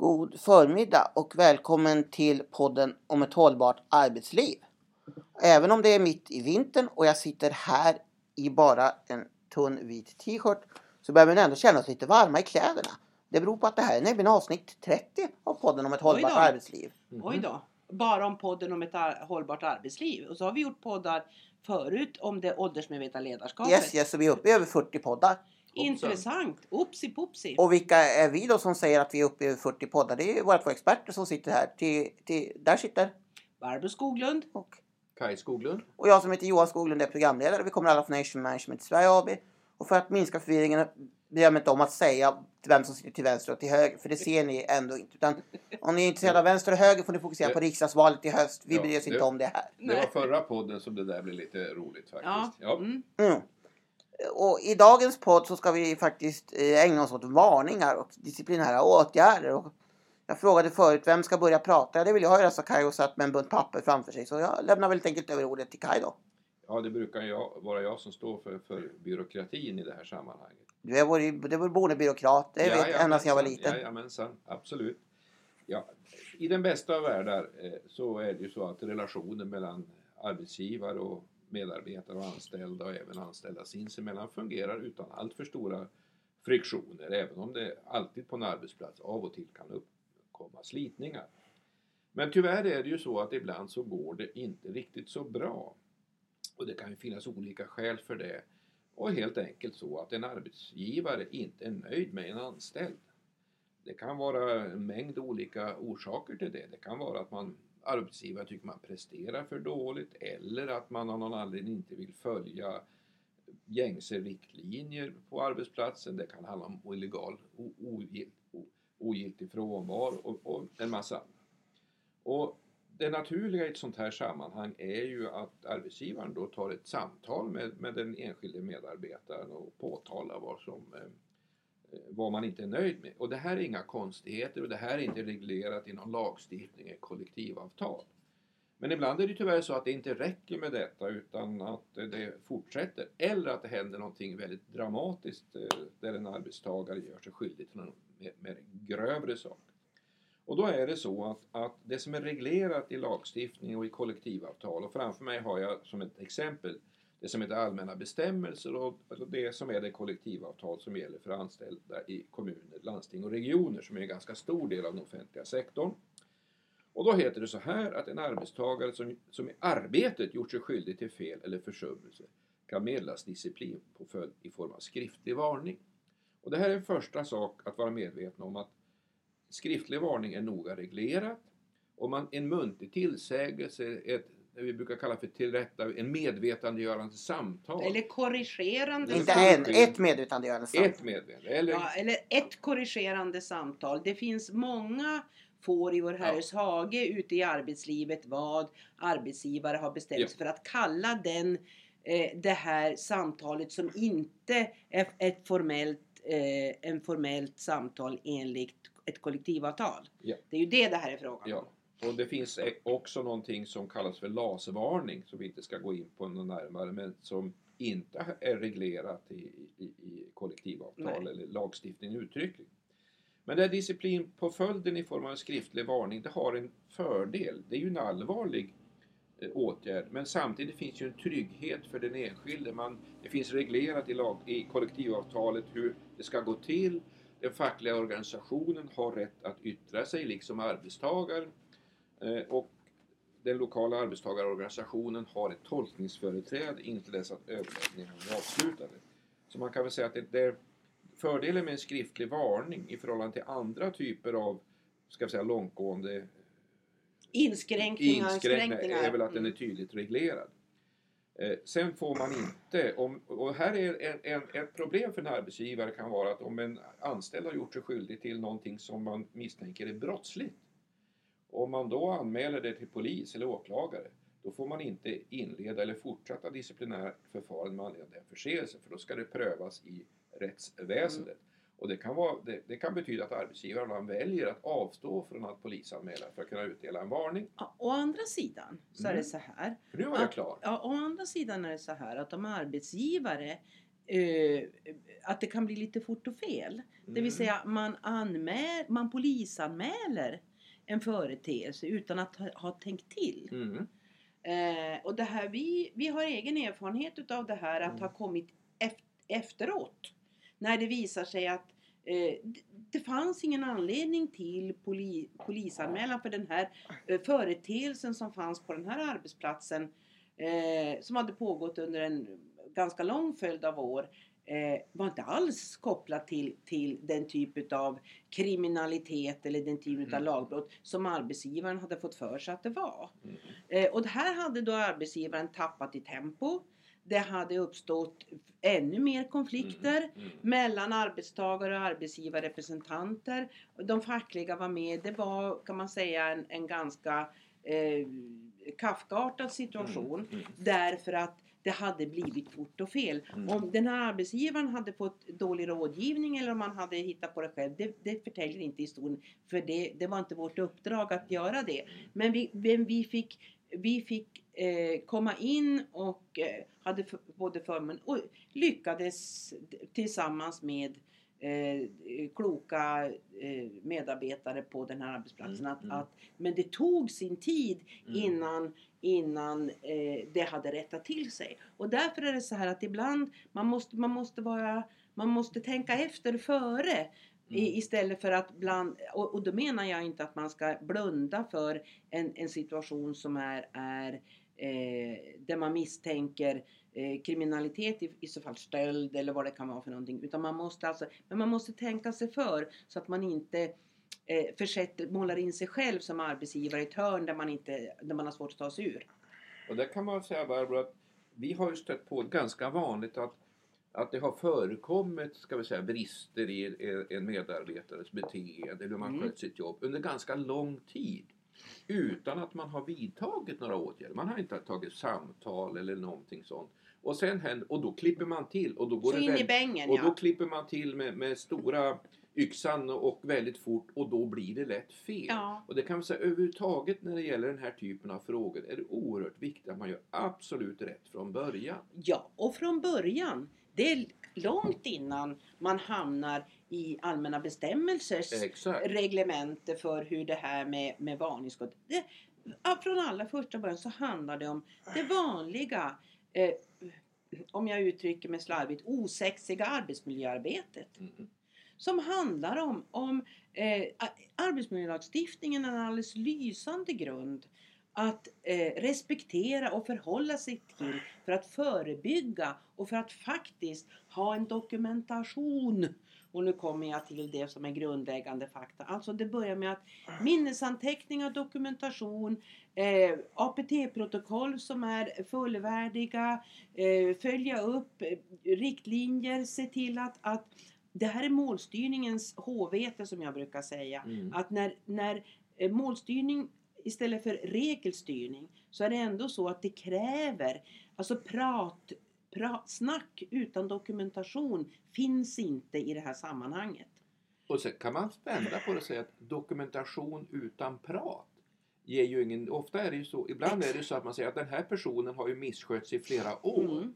God förmiddag och välkommen till podden om ett hållbart arbetsliv. Även om det är mitt i vintern och jag sitter här i bara en tunn vit t-shirt så börjar vi ändå känna oss lite varma i kläderna. Det beror på att det här är nämligen avsnitt 30 av podden om ett hållbart arbetsliv. Oj då. Bara om podden om ett ar- hållbart arbetsliv. Och så har vi gjort poddar förut om det åldersmedvetna ledarskapet. Yes, yes, så vi är uppe i över 40 poddar. Intressant. Opsi popsi. Och vilka är vi då som säger att vi är uppe i över 40 poddar? Det är ju våra två experter som sitter här. Till, till, där sitter Barbro Skoglund. och Kaj Skoglund. Och jag som heter Johan Skoglund är programledare. Vi kommer alla från Nation Management Sverige AB. Och för att minska förvirringen bryr jag mig inte om att säga till vem som sitter till vänster och till höger. För det ser ni ändå inte. Utan om ni är intresserade av vänster och höger får ni fokusera på riksdagsvalet i höst. Vi Ja, bryr oss det- inte om det här. Det var förra podden som det där blev lite roligt Ja. faktiskt. Ja. Mm. Mm. Och i dagens podd så ska vi faktiskt eh, ägna oss åt varningar och disciplinära åtgärder. Och jag frågade förut vem ska börja prata? Det vill jag göra, sa Kaj och satt med en bunt papper framför sig. Så jag lämnar väl enkelt över ordet till Kaj då. ja, det brukar jag, vara jag som står för, för byråkratin i det här sammanhanget. Du är vår, du är vår boendebyråkrat. Det vet jag ända sedan jag var liten. Jajamensan, absolut. Ja, I den bästa av världar eh, så är det ju så att relationen mellan arbetsgivare och medarbetare och anställda och även anställda sinsemellan fungerar utan allt för stora friktioner även om det alltid på en arbetsplats av och till kan uppkomma slitningar. Men tyvärr är det ju så att ibland så går det inte riktigt så bra. Och det kan ju finnas olika skäl för det. Och helt enkelt så att en arbetsgivare inte är nöjd med en anställd. Det kan vara en mängd olika orsaker till det. Det kan vara att man arbetsgivare tycker man presterar för dåligt eller att man av någon anledning inte vill följa gängse riktlinjer på arbetsplatsen. Det kan handla om illegal ogilt, ogiltig frånvaro och, och en massa annat. Och det naturliga i ett sånt här sammanhang är ju att arbetsgivaren då tar ett samtal med, med den enskilde medarbetaren och påtalar vad som eh, Eh, vad man inte är nöjd med. Och det här är inga konstigheter och det här är inte reglerat i någon lagstiftning eller kollektivavtal. Men ibland är det tyvärr så att det inte räcker med detta utan att eh, det fortsätter. Eller att det händer någonting väldigt dramatiskt eh, där en arbetstagare gör sig skyldig till någon mer, mer grövre sak. Och då är det så att, att det som är reglerat i lagstiftning och i kollektivavtal och framför mig har jag som ett exempel det som heter allmänna bestämmelser och det som är det kollektivavtal som gäller för anställda i kommuner, landsting och regioner som är en ganska stor del av den offentliga sektorn. Och då heter det så här att en arbetstagare som, som i arbetet gjort sig skyldig till fel eller försummelse kan meddelas disciplinpåföljd i form av skriftlig varning. Och det här är en första sak att vara medveten om att skriftlig varning är noga reglerat och man, en muntlig tillsägelse, ett, det vi brukar kalla för tillrätta, en medvetandegörande samtal. Eller korrigerande Inte samtal. en, ett medvetandegörande ett samtal. medvetande. Eller, Ja, eller ett korrigerande samtal. Det finns många får i vår Herres hage ute i arbetslivet vad arbetsgivare har bestämt Ja. sig för att kalla den, eh, det här samtalet som inte är ett formellt, eh, en formellt samtal enligt ett kollektivavtal. Ja. Det är ju det det här är frågan om. Och det finns e- också någonting som kallas för lasvarning som vi inte ska gå in på något närmare men som inte är reglerat i, i, i kollektivavtal Nej. eller lagstiftning uttryckligen. Men den disciplinpåföljden i form av en skriftlig varning det har en fördel. Det är ju en allvarlig eh, åtgärd men samtidigt finns ju en trygghet för den enskilde. Man, det finns reglerat i, lag, i kollektivavtalet hur det ska gå till. Den fackliga organisationen har rätt att yttra sig liksom arbetstagaren. Eh, och den lokala arbetstagarorganisationen har ett tolkningsföreträde intill dess att överläggningarna är avslutade. Så man kan väl säga att det, det, fördelen med en skriftlig varning i förhållande till andra typer av ska vi säga, långtgående Inskränkningar, inskränkningar är väl att den är Mm. tydligt reglerad. Eh, sen får man inte, om, och här är en, en, ett problem för en arbetsgivare kan vara att om en anställd har gjort sig skyldig till någonting som man misstänker är brottsligt. Om man då anmäler det till polis eller åklagare då får man inte inleda eller fortsätta disciplinärt förfarande med anledning av den förseelsen för då ska det prövas i rättsväsendet. Och det kan, vara, det, det kan betyda att arbetsgivaren väljer att avstå från att polisanmäla för att kunna utdela en varning. Ja, Å andra sidan så är Mm. det så här. För nu var jag klar. Ja, å andra sidan är det så här att om arbetsgivare eh, att det kan bli lite fort och fel. Det vill Mm. säga man, anmäl, man polisanmäler en företeelse utan att ha, ha tänkt till. Mm. Eh, och det här, vi, vi har egen erfarenhet utav det här att Mm. ha kommit ef- efteråt. När det visar sig att eh, det, det fanns ingen anledning till poli, polisanmälan för den här eh, företeelsen som fanns på den här arbetsplatsen eh, som hade pågått under en ganska lång följd av år eh, var inte alls kopplat till, till den typ av kriminalitet eller den typ av Mm. lagbrott som arbetsgivaren hade fått för sig att det var. Mm. Eh, och det här hade då arbetsgivaren tappat i tempo. Det hade uppstått ännu mer konflikter Mm. mellan arbetstagare och arbetsgivarrepresentanter. De fackliga var med. Det var kan man säga en, en ganska eh, Kafkaartad situation. Mm. Därför att det hade blivit fort och fel. Mm. Om den här arbetsgivaren hade fått dålig rådgivning eller om man hade hittat på det själv, det, det förtäljer inte historien. För det, det var inte vårt uppdrag att göra det. Men vi, men vi fick, vi fick eh, komma in och eh, hade f- både förmån och lyckades tillsammans med eh, kloka eh, medarbetare på den här arbetsplatsen. Mm, Att, mm. att, men det tog sin tid Mm. innan, innan eh, det hade rättat till sig. Och därför är det så här att ibland man måste, man måste, vara, man måste tänka efter före. Mm. I, istället för att bland, och, och då menar jag inte att man ska blunda för en, en situation som är, är eh, där man misstänker eh, kriminalitet, i, i så fall stöld eller vad det kan vara för någonting. Utan man måste alltså, men man måste tänka sig för så att man inte eh, försätter, målar in sig själv som arbetsgivare i ett hörn där man, inte, där man har svårt att ta sig ur. Och där kan man säga Barbro att vi har ju stött på ganska vanligt att, att det har förekommit ska vi säga, brister i en- medarbetares beteende eller hur man Mm. skött sitt jobb under ganska lång tid. Utan att man har vidtagit några åtgärder. Man har inte tagit samtal eller någonting sånt. Och sen händer, och då klipper man till och då går Så det in i bängen och då ja. klipper man till med, med stora yxan och väldigt fort och då blir det lätt fel. ja. Och det kan man säga överhuvudtaget när det gäller den här typen av frågor är det oerhört viktigt att man gör absolut rätt från början. Ja, och från början, det är långt innan man hamnar i allmänna bestämmelsers Exakt. reglemente för hur det här med, med varningsskott. Det, från allra första början så handlar det om det vanliga, eh, om jag uttrycker mig slarvigt, osexiga arbetsmiljöarbetet. Mm. Som handlar om, om eh, arbetsmiljölagstiftningen är en alldeles lysande grund att eh, respektera och förhålla sig till för att förebygga och för att faktiskt ha en dokumentation. Och nu kommer jag till det som är grundläggande fakta. Alltså det börjar med att minnesanteckningar, dokumentation, eh, APT-protokoll som är fullvärdiga, eh, följa upp eh, riktlinjer, se till att, att det här är målstyrningens håvete som jag brukar säga. Mm. Att när, när eh, målstyrning istället för regelstyrning så är det ändå så att det kräver, alltså prat, prat snack utan dokumentation finns inte i det här sammanhanget. Och sen kan man vända på det och säga att dokumentation utan prat ger ju ingen... Ofta är det ju så, ibland är det så att man säger att den här personen har ju misskötts i flera år. Mm.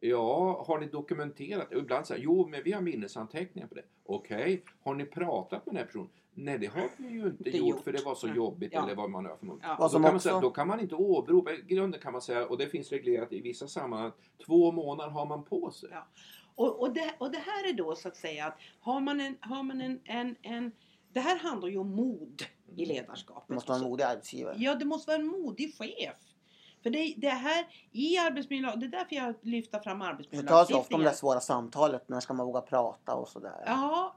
Ja, har ni dokumenterat? Och ibland säger jo men vi har minnesanteckningar på det. Okej, har ni pratat med den här personen? Nej det har vi ju inte gjort, gjort. för det var så Nej. jobbigt Ja. eller vad man har för något. Ja. Då kan, man också- säga, då kan man inte åberopa, i grunden kan man säga, och det finns reglerat i vissa sammanhang, två månader har man på sig. Ja. Och, och, det, och det här är då så att säga att har man en, har man en, en, en det här handlar ju om mod i Mm. ledarskapet. Det måste vara en modig arbetsgivare. Ja, det måste vara en modig chef. För det, det här i arbetsmiljö, det är därför jag lyfter fram Det talas ofta om arbetsmiljölagstiftningen. det svåra samtalet. När ska man våga prata och sådär. Ja,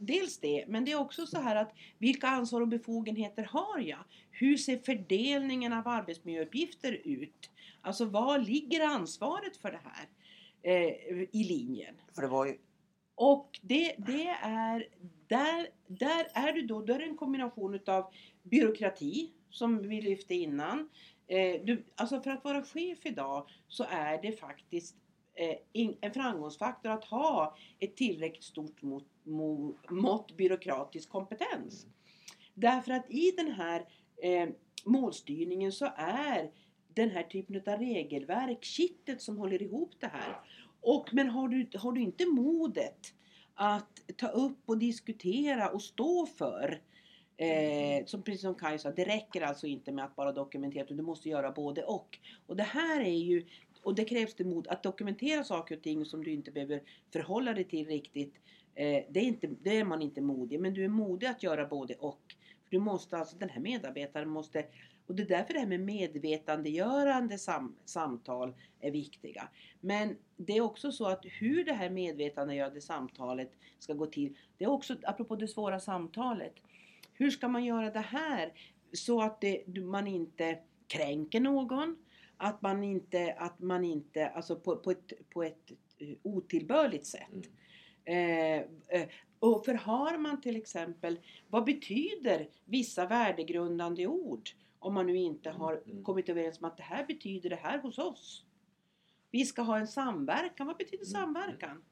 dels det. Men det är också så här att vilka ansvar och befogenheter har jag? Hur ser fördelningen av arbetsmiljöuppgifter ut? Alltså var ligger ansvaret för det här eh, i linjen? För det var ju... Och det, det är, där, där är du då, då är det en kombination utav byråkrati som vi lyfte innan. Eh, du, alltså för att vara chef idag så är det faktiskt eh, in, en framgångsfaktor att ha ett tillräckligt stort mått, mått byråkratisk kompetens. Därför att i den här eh, målstyrningen så är den här typen av regelverk kittet som håller ihop det här. Och, men har du, har du inte modet att ta upp och diskutera och stå för Eh, som precis som Kaj sa, det räcker alltså inte med att bara dokumentera utan du måste göra både och. Och det här är ju, och det krävs det mod att dokumentera saker och ting som du inte behöver förhålla dig till riktigt. Eh, det, är inte, det är man inte modig, men du är modig att göra både och. För du måste alltså, den här medarbetaren måste och det är därför det här med medvetandegörande sam, samtal är viktiga. Men det är också så att hur det här medvetandegörande samtalet ska gå till, det är också, apropå det svåra samtalet, hur ska man göra det här så att det, man inte kränker någon? Att man inte, att man inte alltså på, på, ett, på ett eh, otillbörligt sätt. Mm. Eh, eh, och förhör man till exempel, vad betyder vissa värdegrundande ord? Om man nu inte har Mm. kommit överens om att det här betyder det här hos oss. Vi ska ha en samverkan. Vad betyder Mm. samverkan?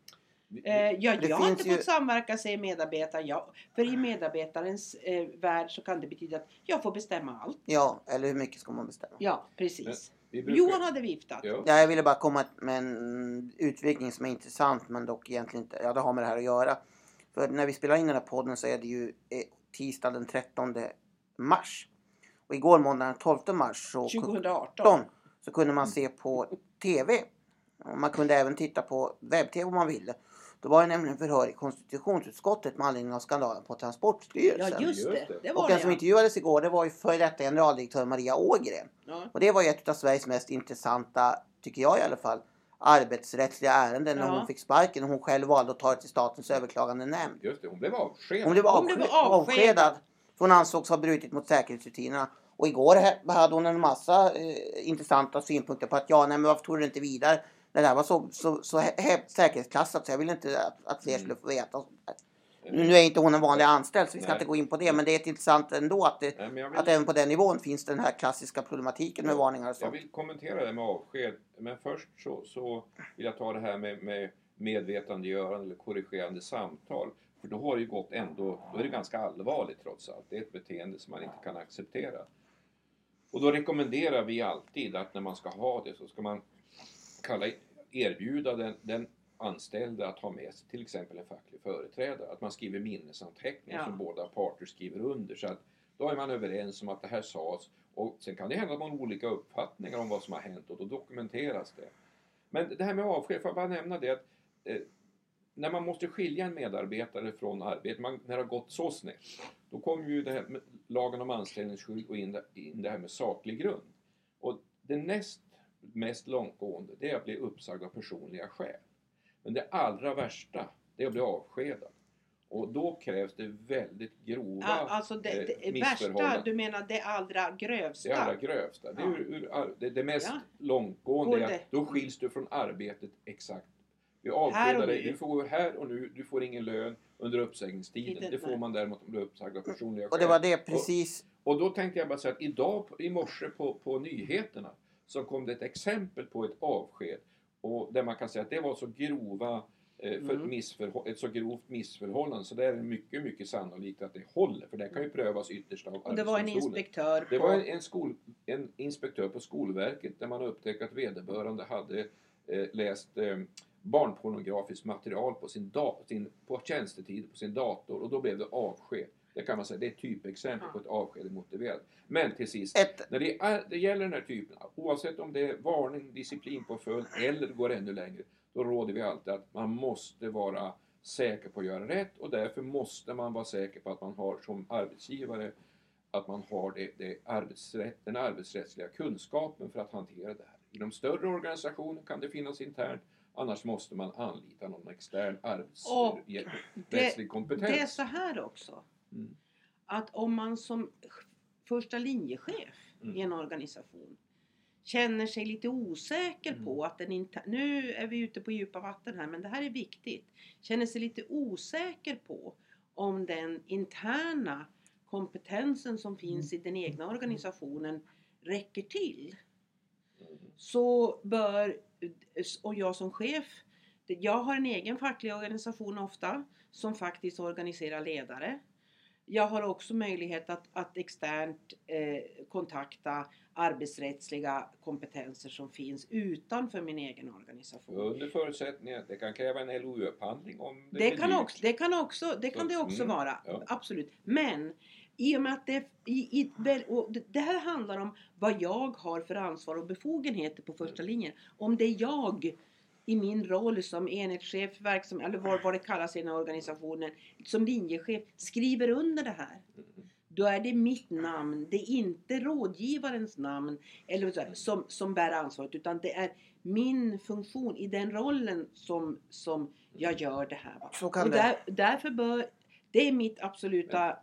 Eh, ja, jag har inte ju- fått samverka säger medarbetaren. Ja, för i medarbetarens eh, värld så kan det betyda att jag får bestämma allt. Ja, eller hur mycket ska man bestämma? Ja, precis. Brukar- Johan hade viftat. Ja. Ja, jag ville bara komma med en utvikning som är intressant men dock egentligen inte, ja det har med det här att göra. För när vi spelar in den här podden så är det ju eh, tisdag den 13 mars. Och igår måndag den 12 mars så, 2018. så kunde man se på TV. Man kunde även titta på webb-TV om man ville. Då var det nämligen förhör i konstitutionsutskottet med anledning av skandalen på Transportstyrelsen. Ja, just det. det. Var och den som intervjuades igår det var ju före detta generaldirektör Maria Ågren. Ja. Och det var ju ett av Sveriges mest intressanta, tycker jag i alla fall, arbetsrättsliga ärenden när Ja. hon fick sparken och hon själv valde att ta det till statens överklagande nämnd. Just det, hon blev avskedad. Hon blev, Hon blev avsked- avskedad. avskedad. För hon ansågs ha brutit mot säkerhetsrutinerna. Och igår hade hon en massa eh, intressanta synpunkter på att ja, nej men varför tog du inte vidare? Det där var så, så, så he- he- säkerhetsklassat så jag ville inte att, att fler skulle få veta. och sånt där. Nu är inte hon en vanlig anställd så vi ska Nej. inte gå in på det men det är intressant ändå att, det, Nej, men jag vill- att även på den nivån finns den här klassiska problematiken med varningar och Jag sånt. vill kommentera det med avsked. Men först så, så vill jag ta det här med, med medvetandegörande eller korrigerande samtal. För då har det ju gått ändå, då är det ganska allvarligt trots allt. Det är ett beteende som man inte kan acceptera. Och då rekommenderar vi alltid att när man ska ha det så ska man kalla, erbjuda den, den anställde att ha med sig till exempel en facklig företrädare. Att man skriver minnesanteckningar Ja. som båda parter skriver under. Så att då är man överens om att det här sades och sen kan det hända att man har olika uppfattningar om vad som har hänt och då dokumenteras det. Men det här med avsked, får jag bara nämna det att eh, när man måste skilja en medarbetare från arbete, man, när det har gått så snett, då kommer ju det här med lagen om anställningsskydd och in, det- in det här med saklig grund. Och det näst mest långtgående, det är att bli uppsagd av personliga skäl. Men det allra värsta, det är att bli avskedad. Och då krävs det väldigt grova Ja, alltså det, eh, det värsta, du menar det allra grövsta? Det allra grövsta. Det, är Ja. ur, ur, det, det mest Ja. långtgående är att då skiljs du från arbetet exakt. Vi avskedar och dig, du får gå här och nu, du får ingen lön under uppsägningstiden. Det får man däremot om du är uppsagd av personliga Och det var det precis och då tänkte jag bara säga att idag i morse på, på nyheterna så kom det ett exempel på ett avsked. Och där man kan säga att det var så grova eh, för Mm. ett så grovt missförhållande. Så det är mycket, mycket sannolikt att det håller för det kan ju prövas ytterst av Och det var en inspektör Det på... var en, en, skol, en inspektör på Skolverket där man upptäckte att vederbörande hade eh, läst eh, barnpornografiskt material på, sin da, sin, på tjänstetid på sin dator. Och då blev det avsked. Det kan man säga, det är ett typexempel på ett avsked motiverat. Men till sist, ett när det, är, det gäller den här typen, oavsett om det är varning, disciplinpåföljd eller går ännu längre, då råder vi alltid att man måste vara säker på att göra rätt och därför måste man vara säker på att man har som arbetsgivare att man har det, det arbetsrätt, den arbetsrättsliga kunskapen för att hantera det här. I de större organisationer kan det finnas internt, annars måste man anlita någon extern arbetsrättslig kompetens. Det är så här också. Mm. Att om man som första linjechef Mm. i en organisation känner sig lite osäker Mm. på att den inte... Nu är vi ute på djupa vatten här men det här är viktigt. Känner sig lite osäker på om den interna kompetensen som finns i den egna organisationen räcker till. Mm. Så bör, och jag som chef, jag har en egen facklig organisation ofta som faktiskt organiserar ledare. Jag har också möjlighet att, att externt eh, kontakta arbetsrättsliga kompetenser som finns utanför min egen organisation. Under förutsättning att det kan kräva en LOU-upphandling om det, Det kan, dyrt. också, det kan också, det, kan det också Mm, vara. ja. Absolut. Men i och med att det, i, i, det- det här handlar om vad jag har för ansvar och befogenheter på första linjen. Om det är jag i min roll som enhetschef, verksam, eller vad, vad det kallas i den här organisationen, som linjechef, skriver under det här. Mm. Då är det mitt namn, det är inte rådgivarens namn eller så här, som, som bär ansvaret utan det är min funktion i den rollen som, som jag gör det här. Så kan och det. där, därför bör, det är mitt absoluta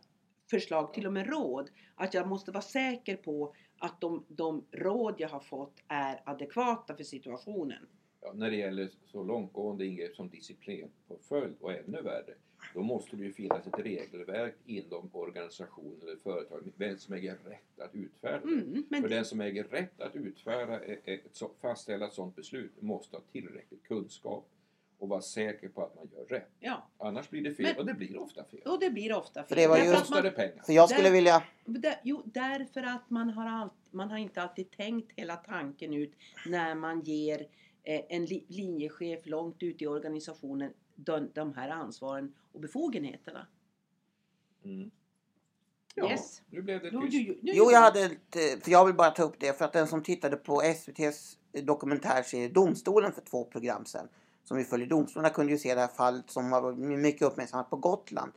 förslag, till och med råd, att jag måste vara säker på att de, de råd jag har fått är adekvata för situationen. Ja, när det gäller så långtgående ingrepp som disciplinpåföljd och ännu värre, då måste det ju finnas ett regelverk inom organisationen eller företag, vem som äger rätt att utfärda. Mm, För den som äger rätt att utfärda ett, fastställa ett sådant beslut måste ha tillräcklig kunskap och vara säker på att man gör rätt. ja, Annars blir det fel Men- och det blir ofta fel. och det blir ofta För det var Därför ju- att Kostar man- pengar? För jag skulle Där- vilja... Där, jo, därför att man har, allt, man har inte alltid tänkt hela tanken ut när man ger eh, en li, linjechef långt ut i organisationen de, de här ansvaren och befogenheterna. Mm. Ja, Yes. nu blev det Jo, tyst. jo, jo, nu- Jo, jag hade ett, för jag vill bara ta upp det för att den som tittade på SVTs dokumentärserie Domstolen för två program sedan som vi följer domstolarna kunde ju se det här fallet som har varit mycket uppmärksammat på Gotland.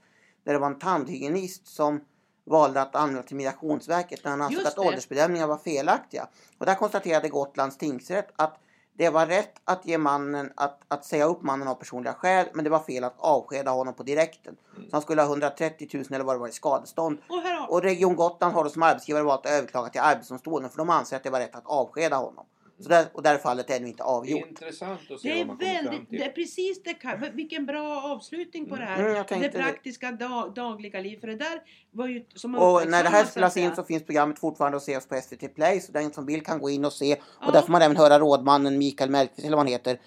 Där det var en tandhygienist som valde att anmäla till Migrationsverket när han ansåg att åldersbedömningar var felaktiga. Och där konstaterade Gotlands tingsrätt att det var rätt att ge mannen att, att säga upp mannen av personliga skäl men det var fel att avskeda honom på direkten. Mm. Så han skulle ha 130 000 eller vad det var i skadestånd. Har, Och Region Gotland har då som arbetsgivare valt att överklaga till Arbetsdomstolen för de anser att det var rätt att avskeda honom. Så där, och där fallet är ännu inte avgjort. Intressant att se det vad är man kommer fram väldigt, till. det är precis det kan, vilken bra avslutning på det här. Mm, tänkte det det. praktiska dag, dagliga liv. För det där var ju som Och när det här spelas in så finns programmet fortfarande att ses på SVT Play så den som vill kan gå in och se. Ja. Och där får man även höra rådmannen Mikael Mellqvist eller vad han heter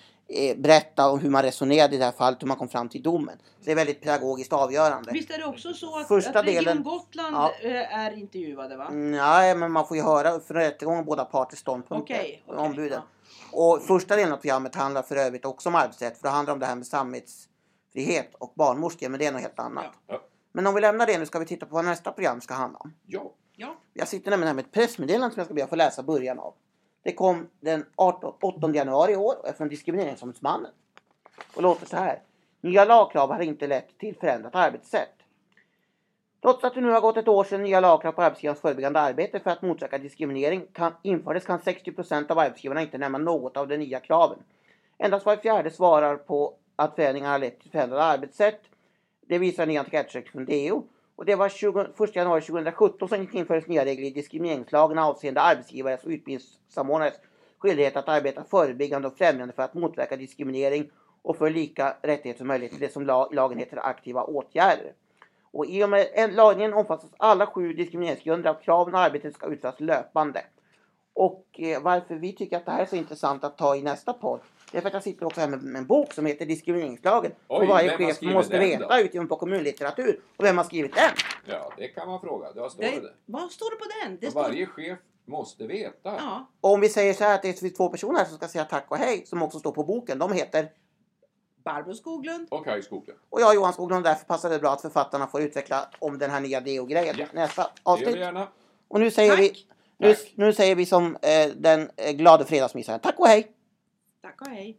berätta om hur man resonerade i det här fallet, hur man kom fram till domen. Så det är väldigt pedagogiskt avgörande. Visst är det också så att, Första att Region delen- Gotland Ja. eh, är intervjuade va? Nej, men man får ju höra för rättegången båda parters ståndpunkter. Okej, okej, ombuden. ja. Och första delen av programmet handlar för övrigt också om arbetsrätt. För det handlar om det här med samvetsfrihet och barnmorskor. Men det är något helt annat. Ja. Ja. Men om vi lämnar det nu ska vi titta på vad nästa program ska handla om. Ja, Ja. Jag sitter nämligen här med ett pressmeddelande som jag ska be att få läsa början av. Det kom den 18, 8 januari i år och är från Diskrimineringsombudsmannen. Och låter så här. Nya lagkrav har inte lett till förändrat arbetssätt. Trots att det nu har gått ett år sedan nya lagkrav på arbetsgivarens förebyggande arbete för att motverka diskriminering kan, infördes kan 60% av arbetsgivarna inte nämna något av de nya kraven. Endast var fjärde svarar på att förändringarna har lett till förändrade arbetssätt. Det visar en ny enkätundersökning från DO. Och det var 20, 1 januari 2017 som infördes nya regler i diskrimineringslagen avseende arbetsgivares och utbildningssamordnares skyldighet att arbeta förebyggande och främjande för att motverka diskriminering och för lika rättigheter och möjligheter, det som lagen heter aktiva åtgärder. Och i och med en- lagen omfattas alla sju diskrimineringsgrunder av kraven och arbetet ska utföras löpande. Och eh, varför vi tycker att det här är så intressant att ta i nästa podd, det är för att jag sitter också här med, med en bok som heter Diskrimineringslagen. Oj, och varje chef måste veta utifrån på kommunlitteratur. Och vem har skrivit den? ja, det kan man fråga. Vad står det? Det, vad står det på den? Det står, Varje chef måste veta. ja, Och om vi säger så här att det är två personer här som ska säga tack och hej, som också står på boken. De heter, Barbro Skoglund. Och Kaj Skoglund. och jag Johan Skoglund, därför passar det bra att författarna får utveckla om den här nya DO-grejen. Ja. Nästa Det gör avsnitt. vi gärna. Och nu säger Tack. vi, nu, nu säger vi som eh, den eh, glade fredagsmyssaren. Tack och hej! Tack och hej.